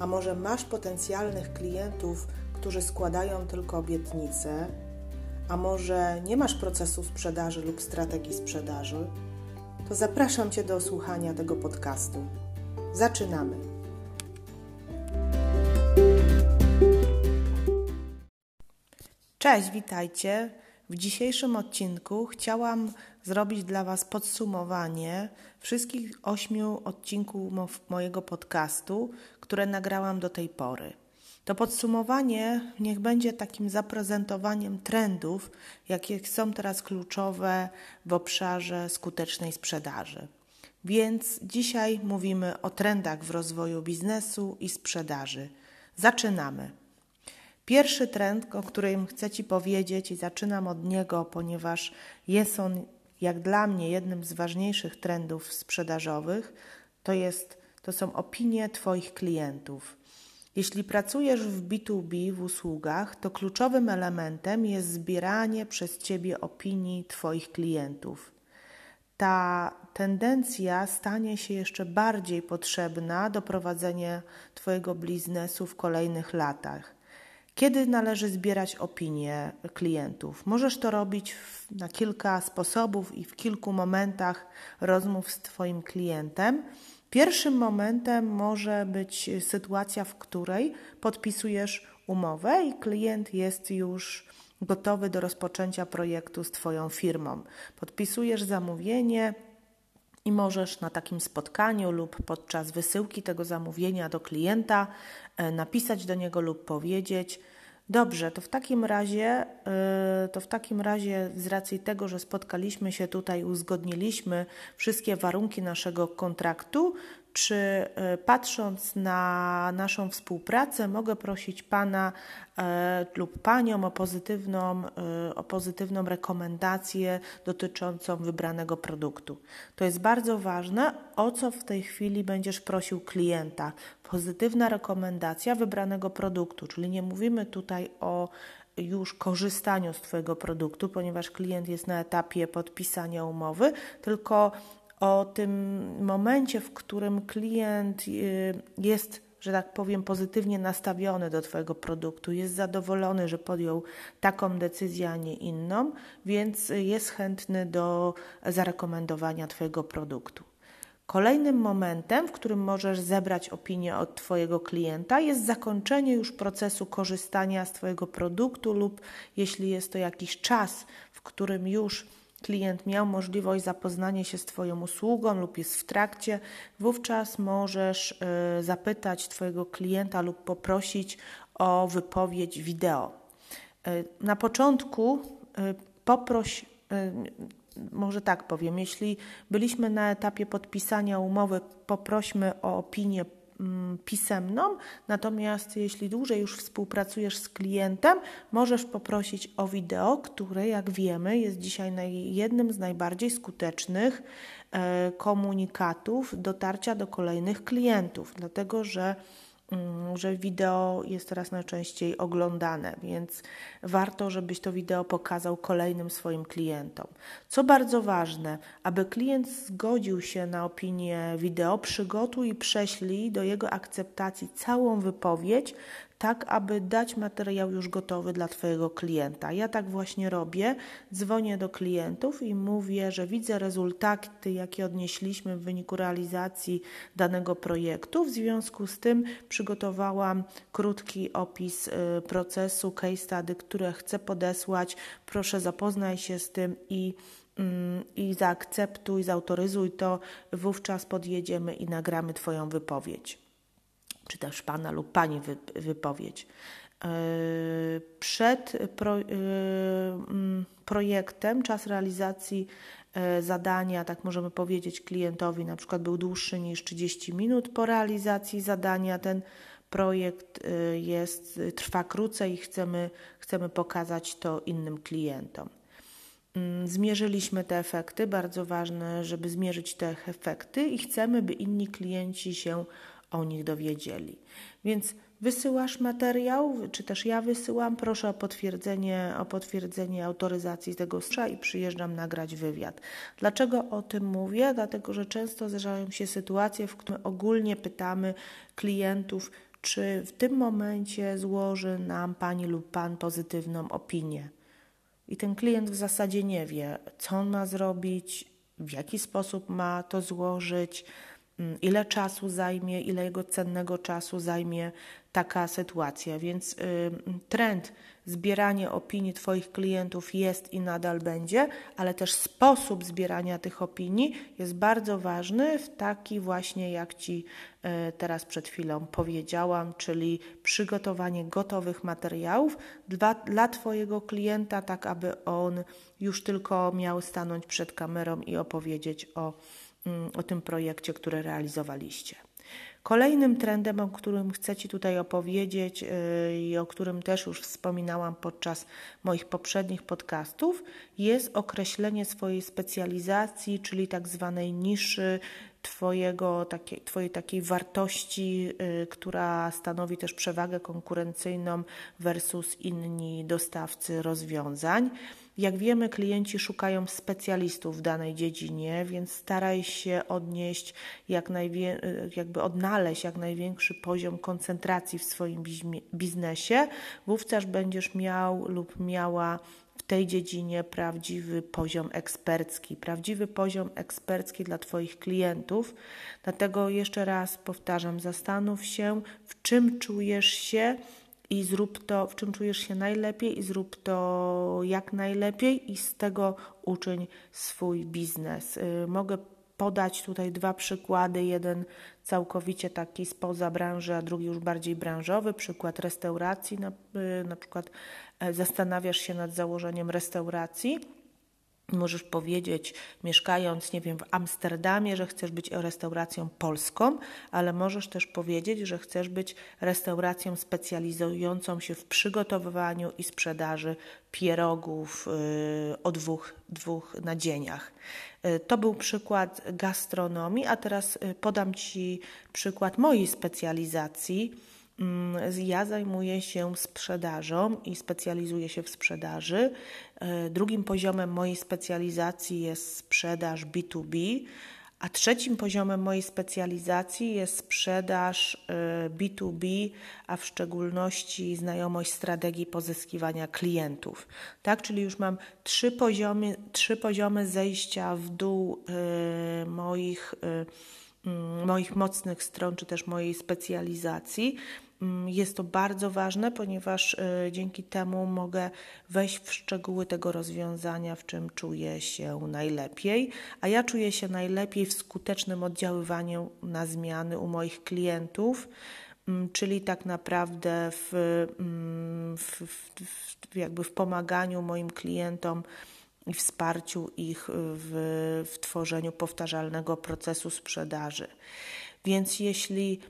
a może masz potencjalnych klientów, którzy składają tylko obietnice, a może nie masz procesu sprzedaży lub strategii sprzedaży, to zapraszam Cię do słuchania tego podcastu. Zaczynamy. Cześć, witajcie. W dzisiejszym odcinku chciałam zrobić dla Was podsumowanie wszystkich ośmiu odcinków mojego podcastu, które nagrałam do tej pory. To podsumowanie niech będzie takim zaprezentowaniem trendów, jakie są teraz kluczowe w obszarze skutecznej sprzedaży. Więc dzisiaj mówimy o trendach w rozwoju biznesu i sprzedaży. Zaczynamy. Pierwszy trend, o którym chcę Ci powiedzieć, i zaczynam od niego, ponieważ jest on, jak dla mnie, jednym z ważniejszych trendów sprzedażowych, to, jest, to są opinie Twoich klientów. Jeśli pracujesz w B2B, w usługach, to kluczowym elementem jest zbieranie przez Ciebie opinii Twoich klientów. Ta tendencja stanie się jeszcze bardziej potrzebna do prowadzenia Twojego biznesu w kolejnych latach. Kiedy należy zbierać opinie klientów? Możesz to robić na kilka sposobów i w kilku momentach rozmów z Twoim klientem. Pierwszym momentem może być sytuacja, w której podpisujesz umowę i klient jest już gotowy do rozpoczęcia projektu z Twoją firmą. Podpisujesz zamówienie, i możesz na takim spotkaniu lub podczas wysyłki tego zamówienia do klienta e, napisać do niego lub powiedzieć: Dobrze, to w takim razie, e, to w takim razie z racji tego, że spotkaliśmy się tutaj, uzgodniliśmy wszystkie warunki naszego kontraktu, czy e, patrząc na naszą współpracę, mogę prosić Pana e, lub Panią o pozytywną, e, o pozytywną rekomendację dotyczącą wybranego produktu. To jest bardzo ważne, o co w tej chwili będziesz prosił klienta. Pozytywna rekomendacja wybranego produktu, czyli nie mówimy tutaj o już korzystaniu z Twojego produktu, ponieważ klient jest na etapie podpisania umowy, tylko o tym momencie, w którym klient y, jest, że tak powiem, pozytywnie nastawiony do Twojego produktu, jest zadowolony, że podjął taką decyzję, a nie inną, więc jest chętny do zarekomendowania Twojego produktu. Kolejnym momentem, w którym możesz zebrać opinię od Twojego klienta, jest zakończenie już procesu korzystania z Twojego produktu, lub jeśli jest to jakiś czas, w którym już klient miał możliwość zapoznania się z Twoją usługą lub jest w trakcie, wówczas możesz y, zapytać Twojego klienta lub poprosić o wypowiedź wideo. Y, na początku y, poproś, może tak powiem, jeśli byliśmy na etapie podpisania umowy, poprośmy o opinię pisemną, natomiast jeśli dłużej już współpracujesz z klientem, możesz poprosić o wideo, które jak wiemy jest dzisiaj jednym z najbardziej skutecznych e, komunikatów dotarcia do kolejnych klientów, dlatego że Mm, że wideo jest teraz najczęściej oglądane, więc warto, żebyś to wideo pokazał kolejnym swoim klientom. Co bardzo ważne, aby klient zgodził się na opinię wideo, przygotuj i prześlij do jego akceptacji całą wypowiedź, tak aby dać materiał już gotowy dla Twojego klienta. Ja tak właśnie robię. Dzwonię do klientów i mówię, że widzę rezultaty, jakie odnieśliśmy w wyniku realizacji danego projektu. W związku z tym przygotowałam krótki opis y, procesu, case study, które chcę podesłać. Proszę zapoznaj się z tym i mm, i zaakceptuj, zautoryzuj to, wówczas podjedziemy i nagramy Twoją wypowiedź czy też Pana lub Pani wypowiedź. E, przed pro, e, mm, projektem czas realizacji e, zadania, tak możemy powiedzieć klientowi, na przykład był dłuższy niż 30 minut. Po realizacji zadania ten projekt jest, trwa krócej i chcemy, chcemy pokazać to innym klientom. Mm, zmierzyliśmy te efekty, bardzo ważne, żeby zmierzyć te efekty i chcemy, by inni klienci się o nich dowiedzieli. Więc wysyłasz materiał, czy też ja wysyłam, proszę o potwierdzenie, o potwierdzenie autoryzacji tego strza i przyjeżdżam nagrać wywiad. Dlaczego o tym mówię? Dlatego, że często zdarzają się sytuacje, w których ogólnie pytamy klientów, czy w tym momencie złoży nam pani lub pan pozytywną opinię. I ten klient w zasadzie nie wie, co on ma zrobić, w jaki sposób ma to złożyć, ile czasu zajmie, ile jego cennego czasu zajmie taka sytuacja. Więc y, trend zbierania opinii Twoich klientów jest i nadal będzie, ale też sposób zbierania tych opinii jest bardzo ważny, w taki właśnie jak Ci y, teraz przed chwilą powiedziałam, czyli przygotowanie gotowych materiałów dla, dla Twojego klienta, tak aby on już tylko miał stanąć przed kamerą i opowiedzieć o, mm, o tym projekcie, który realizowaliście. Kolejnym trendem, o którym chcę Ci tutaj opowiedzieć yy, i o którym też już wspominałam podczas moich poprzednich podcastów, jest określenie swojej specjalizacji, czyli tak zwanej niszy, twojego, takiej, Twojej takiej wartości, yy, która stanowi też przewagę konkurencyjną versus inni dostawcy rozwiązań. Jak wiemy, klienci szukają specjalistów w danej dziedzinie, więc staraj się odnieść jak najwie, jakby odnaleźć jak największy poziom koncentracji w swoim biznesie. Wówczas będziesz miał lub miała w tej dziedzinie prawdziwy poziom ekspercki, prawdziwy poziom ekspercki dla Twoich klientów. Dlatego jeszcze raz powtarzam, zastanów się, w czym czujesz się i zrób to, w czym czujesz się najlepiej, i zrób to jak najlepiej, i z tego uczyń swój biznes. Y, mogę podać tutaj dwa przykłady. Jeden całkowicie taki spoza branży, a drugi już bardziej branżowy. Przykład restauracji. Na, y, na przykład e, zastanawiasz się nad założeniem restauracji Możesz powiedzieć, mieszkając, nie wiem, w Amsterdamie, że chcesz być restauracją polską, ale możesz też powiedzieć, że chcesz być restauracją specjalizującą się w przygotowywaniu i sprzedaży pierogów y, o dwóch, dwóch nadzieniach. Y, to był przykład gastronomii, a teraz y, podam Ci przykład mojej specjalizacji ja zajmuję się sprzedażą i specjalizuję się w sprzedaży. E, drugim poziomem mojej specjalizacji jest sprzedaż B2B, a trzecim poziomem mojej specjalizacji jest sprzedaż B2B, e, a w szczególności znajomość strategii pozyskiwania klientów. Tak, czyli już mam trzy poziomy, trzy poziomy zejścia w dół e, moich, moich mocnych stron, czy też mojej specjalizacji. Mm, jest to bardzo ważne, ponieważ y, dzięki temu mogę wejść w szczegóły tego rozwiązania, w czym czuję się najlepiej. A ja czuję się najlepiej w skutecznym oddziaływaniu na zmiany u moich klientów, mm, czyli tak naprawdę w, mm, w, w, jakby w pomaganiu moim klientom i wsparciu ich w, w tworzeniu powtarzalnego procesu sprzedaży. Więc jeśli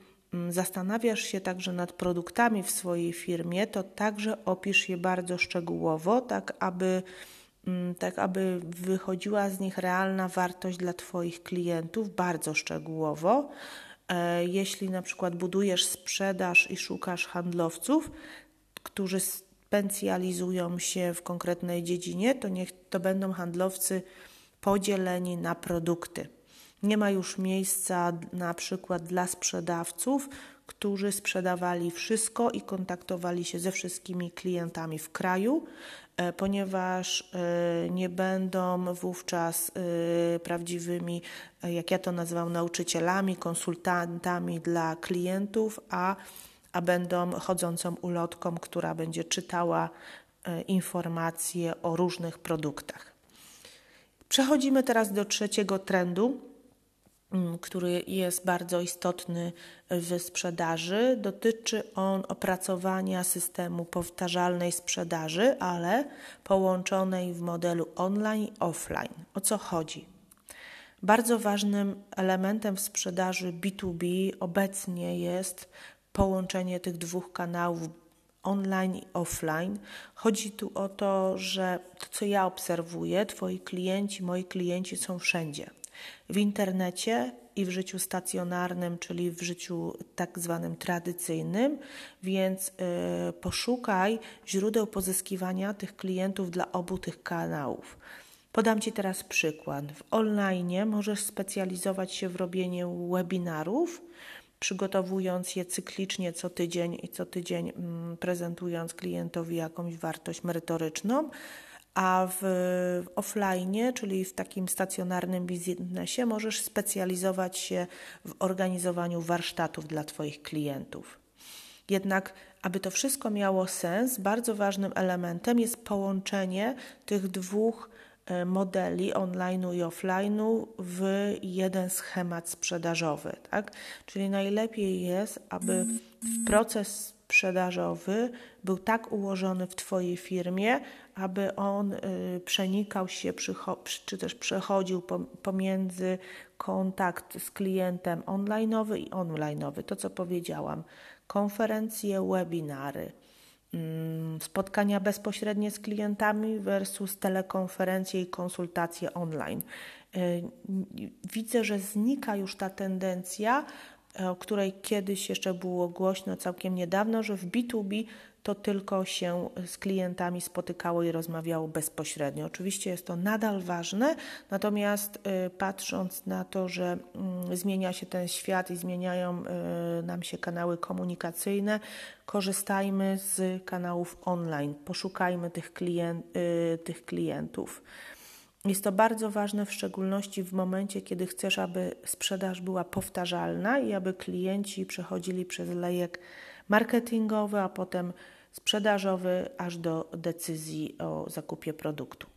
zastanawiasz się także nad produktami w swojej firmie, to także opisz je bardzo szczegółowo, tak aby, mm, tak aby wychodziła z nich realna wartość dla Twoich klientów, bardzo szczegółowo. E, jeśli na przykład budujesz sprzedaż i szukasz handlowców, którzy specjalizują się w konkretnej dziedzinie, to niech to będą handlowcy podzieleni na produkty. Nie ma już miejsca na przykład dla sprzedawców, którzy sprzedawali wszystko i kontaktowali się ze wszystkimi klientami w kraju, e, ponieważ e, nie będą wówczas e, prawdziwymi, jak ja to nazywam, nauczycielami, konsultantami dla klientów, a, a będą chodzącą ulotką, która będzie czytała informacje o różnych produktach. Przechodzimy teraz do trzeciego trendu który jest bardzo istotny w sprzedaży. Dotyczy on opracowania systemu powtarzalnej sprzedaży, ale połączonej w modelu online i offline. O co chodzi? Bardzo ważnym elementem w sprzedaży B2B obecnie jest połączenie tych dwóch kanałów online i offline. Chodzi tu o to, że to, co ja obserwuję, Twoi klienci, moi klienci są wszędzie. W internecie i w życiu stacjonarnym, czyli w życiu tak zwanym tradycyjnym, więc y, poszukaj źródeł pozyskiwania tych klientów dla obu tych kanałów. Podam Ci teraz przykład. W online możesz specjalizować się w robieniu webinarów, przygotowując je cyklicznie co tydzień i co tydzień mm, prezentując klientowi jakąś wartość merytoryczną, a w, w offline, czyli w takim stacjonarnym biznesie, możesz specjalizować się w organizowaniu warsztatów dla Twoich klientów. Jednak, aby to wszystko miało sens, bardzo ważnym elementem jest połączenie tych dwóch E, modeli online'u i offline'u w jeden schemat sprzedażowy. Tak? Czyli najlepiej jest, aby proces sprzedażowy był tak ułożony w Twojej firmie, aby on y, przenikał się, czy też przechodził pomiędzy kontakt z klientem online'owy i online'owy. To, co powiedziałam, konferencje, webinary Mm, spotkania bezpośrednie z klientami versus telekonferencje i konsultacje online. Y, widzę, że znika już ta tendencja, o której kiedyś jeszcze było głośno całkiem niedawno, że w B2B to tylko się z klientami spotykało i rozmawiało bezpośrednio. Oczywiście jest to nadal ważne, natomiast y, patrząc na to, że y, zmienia się ten świat i zmieniają y, nam się kanały komunikacyjne, korzystajmy z kanałów online, poszukajmy tych, klient, tych klientów. Jest to bardzo ważne, w szczególności w momencie, kiedy chcesz, aby sprzedaż była powtarzalna i aby klienci przechodzili przez lejek marketingowy, a potem sprzedażowy, aż do decyzji o zakupie produktu.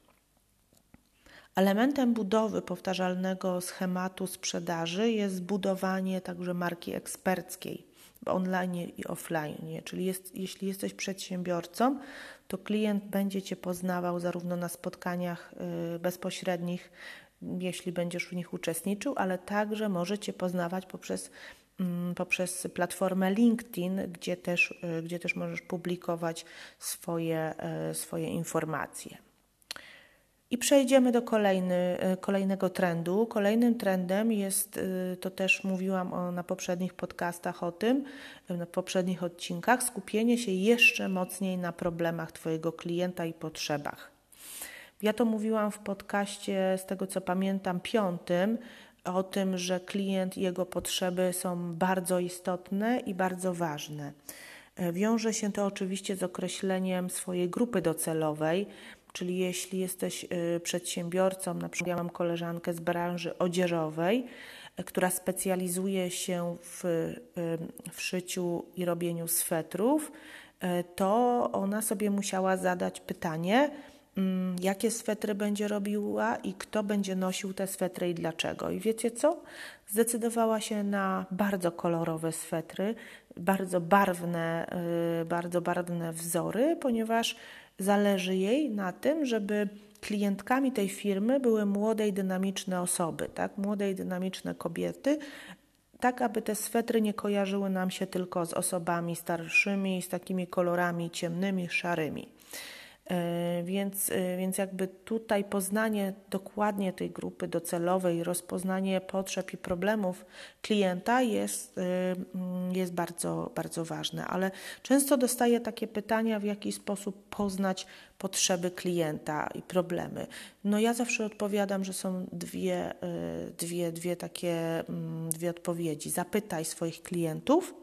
Elementem budowy powtarzalnego schematu sprzedaży jest zbudowanie także marki eksperckiej w online i offline. Czyli jest, jeśli jesteś przedsiębiorcą, to klient będzie Cię poznawał zarówno na spotkaniach y, bezpośrednich, jeśli będziesz w nich uczestniczył, ale także może Cię poznawać poprzez Mm, poprzez platformę LinkedIn, gdzie też, e, gdzie też możesz publikować swoje, e, swoje informacje. I przejdziemy do kolejny, e, kolejnego trendu. Kolejnym trendem jest, to też mówiłam o, na poprzednich podcastach o tym, na poprzednich odcinkach, skupienie się jeszcze mocniej na problemach Twojego klienta i potrzebach. Ja to mówiłam w podcaście, z tego co pamiętam, piątym, o tym, że klient i jego potrzeby są bardzo istotne i bardzo ważne. E, wiąże się to oczywiście z określeniem swojej grupy docelowej, czyli jeśli jesteś e, przedsiębiorcą, na przykład ja mam koleżankę z branży odzieżowej, e, która specjalizuje się w, w szyciu i robieniu swetrów, to ona sobie musiała zadać pytanie, Mm, jakie swetry będzie robiła i kto będzie nosił te swetry i dlaczego. I wiecie co? Zdecydowała się na bardzo kolorowe swetry, bardzo barwne, y, bardzo barwne wzory, ponieważ zależy jej na tym, żeby klientkami tej firmy były młode i dynamiczne osoby, tak? młode i dynamiczne kobiety, tak aby te swetry nie kojarzyły nam się tylko z osobami starszymi, z takimi kolorami ciemnymi, szarymi. E, więc, e, więc jakby tutaj poznanie dokładnie tej grupy docelowej, rozpoznanie potrzeb i problemów klienta jest, e, jest bardzo, bardzo ważne. Ale często dostaję takie pytania, w jaki sposób poznać potrzeby klienta i problemy. No ja zawsze odpowiadam, że są dwie, dwie, dwie takie mm, dwie odpowiedzi. Zapytaj swoich klientów,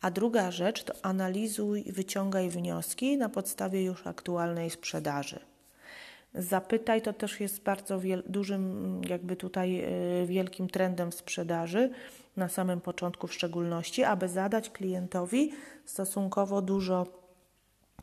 a druga rzecz to analizuj, wyciągaj wnioski na podstawie już aktualnej sprzedaży. Zapytaj to też jest bardzo dużym, jakby tutaj y, wielkim trendem sprzedaży, na samym początku w szczególności, aby zadać klientowi stosunkowo dużo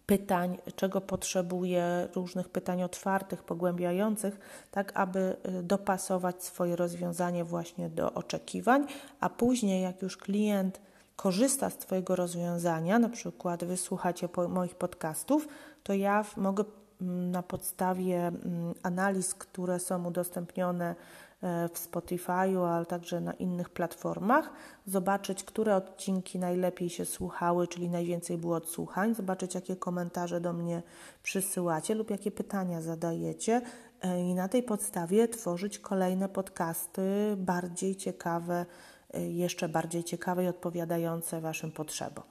pytań, czego potrzebuje, różnych pytań otwartych, pogłębiających, tak aby y, dopasować swoje rozwiązanie właśnie do oczekiwań, a później, jak już klient korzysta z Twojego rozwiązania, na przykład wysłuchacie moich podcastów, to ja mogę mm, na podstawie mm, analiz, które są udostępnione e, w Spotify'u, ale także na innych platformach, zobaczyć, które odcinki najlepiej się słuchały, czyli najwięcej było odsłuchań, zobaczyć, jakie komentarze do mnie przysyłacie lub jakie pytania zadajecie e, i na tej podstawie tworzyć kolejne podcasty bardziej ciekawe, jeszcze bardziej ciekawe i odpowiadające Waszym potrzebom.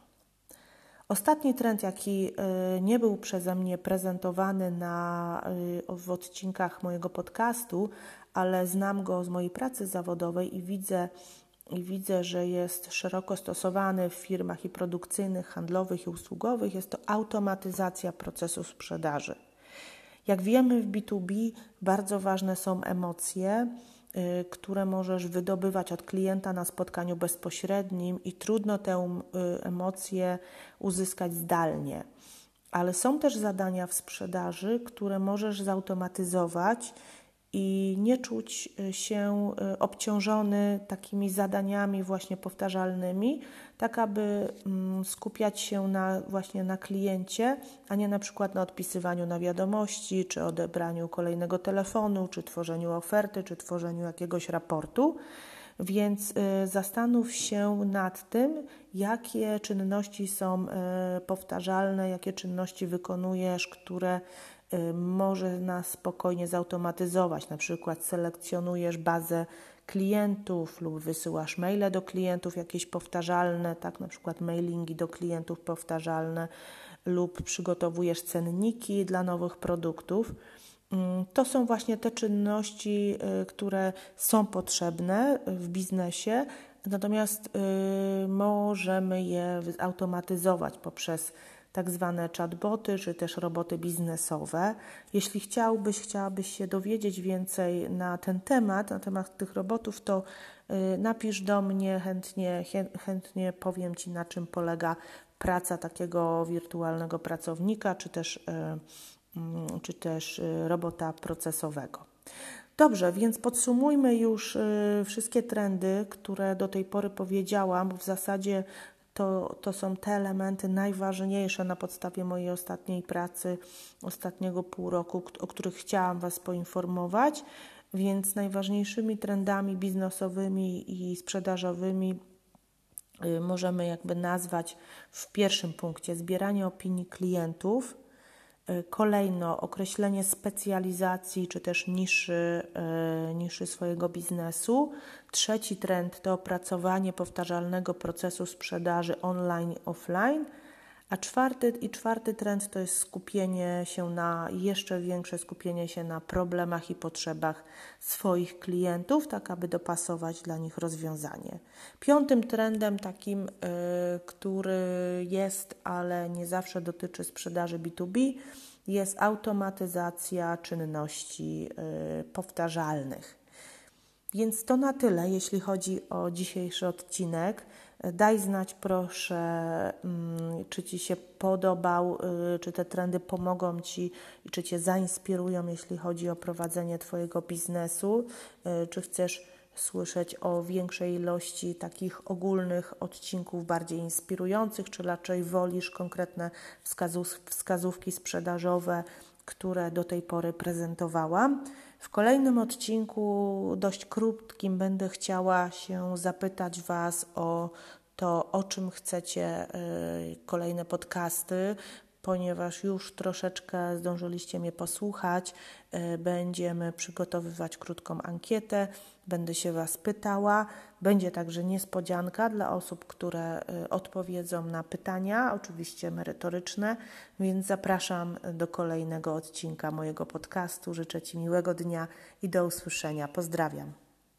Ostatni trend, jaki y, nie był przeze mnie prezentowany na, y, w odcinkach mojego podcastu, ale znam go z mojej pracy zawodowej i widzę, i widzę, że jest szeroko stosowany w firmach i produkcyjnych, handlowych i usługowych, jest to automatyzacja procesu sprzedaży. Jak wiemy w B2B bardzo ważne są emocje, Y, które możesz wydobywać od klienta na spotkaniu bezpośrednim i trudno tę y, emocję uzyskać zdalnie. Ale są też zadania w sprzedaży, które możesz zautomatyzować i nie czuć y, się y, obciążony takimi zadaniami właśnie powtarzalnymi, tak aby mm, skupiać się na, właśnie na kliencie, a nie na przykład na odpisywaniu na wiadomości, czy odebraniu kolejnego telefonu, czy tworzeniu oferty, czy tworzeniu jakiegoś raportu. Więc y, zastanów się nad tym, jakie czynności są powtarzalne, jakie czynności wykonujesz, które może nas spokojnie zautomatyzować. Na przykład selekcjonujesz bazę klientów lub wysyłasz maile do klientów jakieś powtarzalne, tak, na przykład mailingi do klientów powtarzalne lub przygotowujesz cenniki dla nowych produktów. Mm, to są właśnie te czynności, y, które są potrzebne w biznesie, natomiast y, możemy je automatyzować poprzez tak zwane chatboty, czy też roboty biznesowe. Jeśli chciałbyś, chciałabyś się dowiedzieć więcej na ten temat, na temat tych robotów, to y, napisz do mnie, chętnie, chętnie powiem Ci, na czym polega praca takiego wirtualnego pracownika, czy też, y, mm, czy też y, robota procesowego. Dobrze, więc podsumujmy już wszystkie trendy, które do tej pory powiedziałam, bo w zasadzie to, to są te elementy najważniejsze na podstawie mojej ostatniej pracy, ostatniego pół roku, o których chciałam Was poinformować. Więc najważniejszymi trendami biznesowymi i sprzedażowymi y, możemy jakby nazwać w pierwszym punkcie zbieranie opinii klientów, kolejno określenie specjalizacji czy też niszy, y, niszy swojego biznesu. Trzeci trend to opracowanie powtarzalnego procesu sprzedaży online i offline. A czwarty i czwarty trend to jest skupienie się na jeszcze większe skupienie się na problemach i potrzebach swoich klientów, tak aby dopasować dla nich rozwiązanie. Piątym trendem takim, y, który jest, ale nie zawsze dotyczy sprzedaży B2B, jest automatyzacja czynności y, powtarzalnych. Więc to na tyle, jeśli chodzi o dzisiejszy odcinek. Daj znać proszę, mm, czy Ci się podobał, y, czy te trendy pomogą Ci i czy Cię zainspirują, jeśli chodzi o prowadzenie Twojego biznesu, y, czy chcesz słyszeć o większej ilości takich ogólnych odcinków, bardziej inspirujących, czy raczej wolisz konkretne wskazówki sprzedażowe, które do tej pory prezentowałam. W kolejnym odcinku, dość krótkim, będę chciała się zapytać Was o to, o czym chcecie y, kolejne podcasty, ponieważ już troszeczkę zdążyliście mnie posłuchać. Y, będziemy przygotowywać krótką ankietę, będę się Was pytała. Będzie także niespodzianka dla osób, które y, odpowiedzą na pytania, oczywiście merytoryczne, więc zapraszam do kolejnego odcinka mojego podcastu. Życzę Ci miłego dnia i do usłyszenia. Pozdrawiam.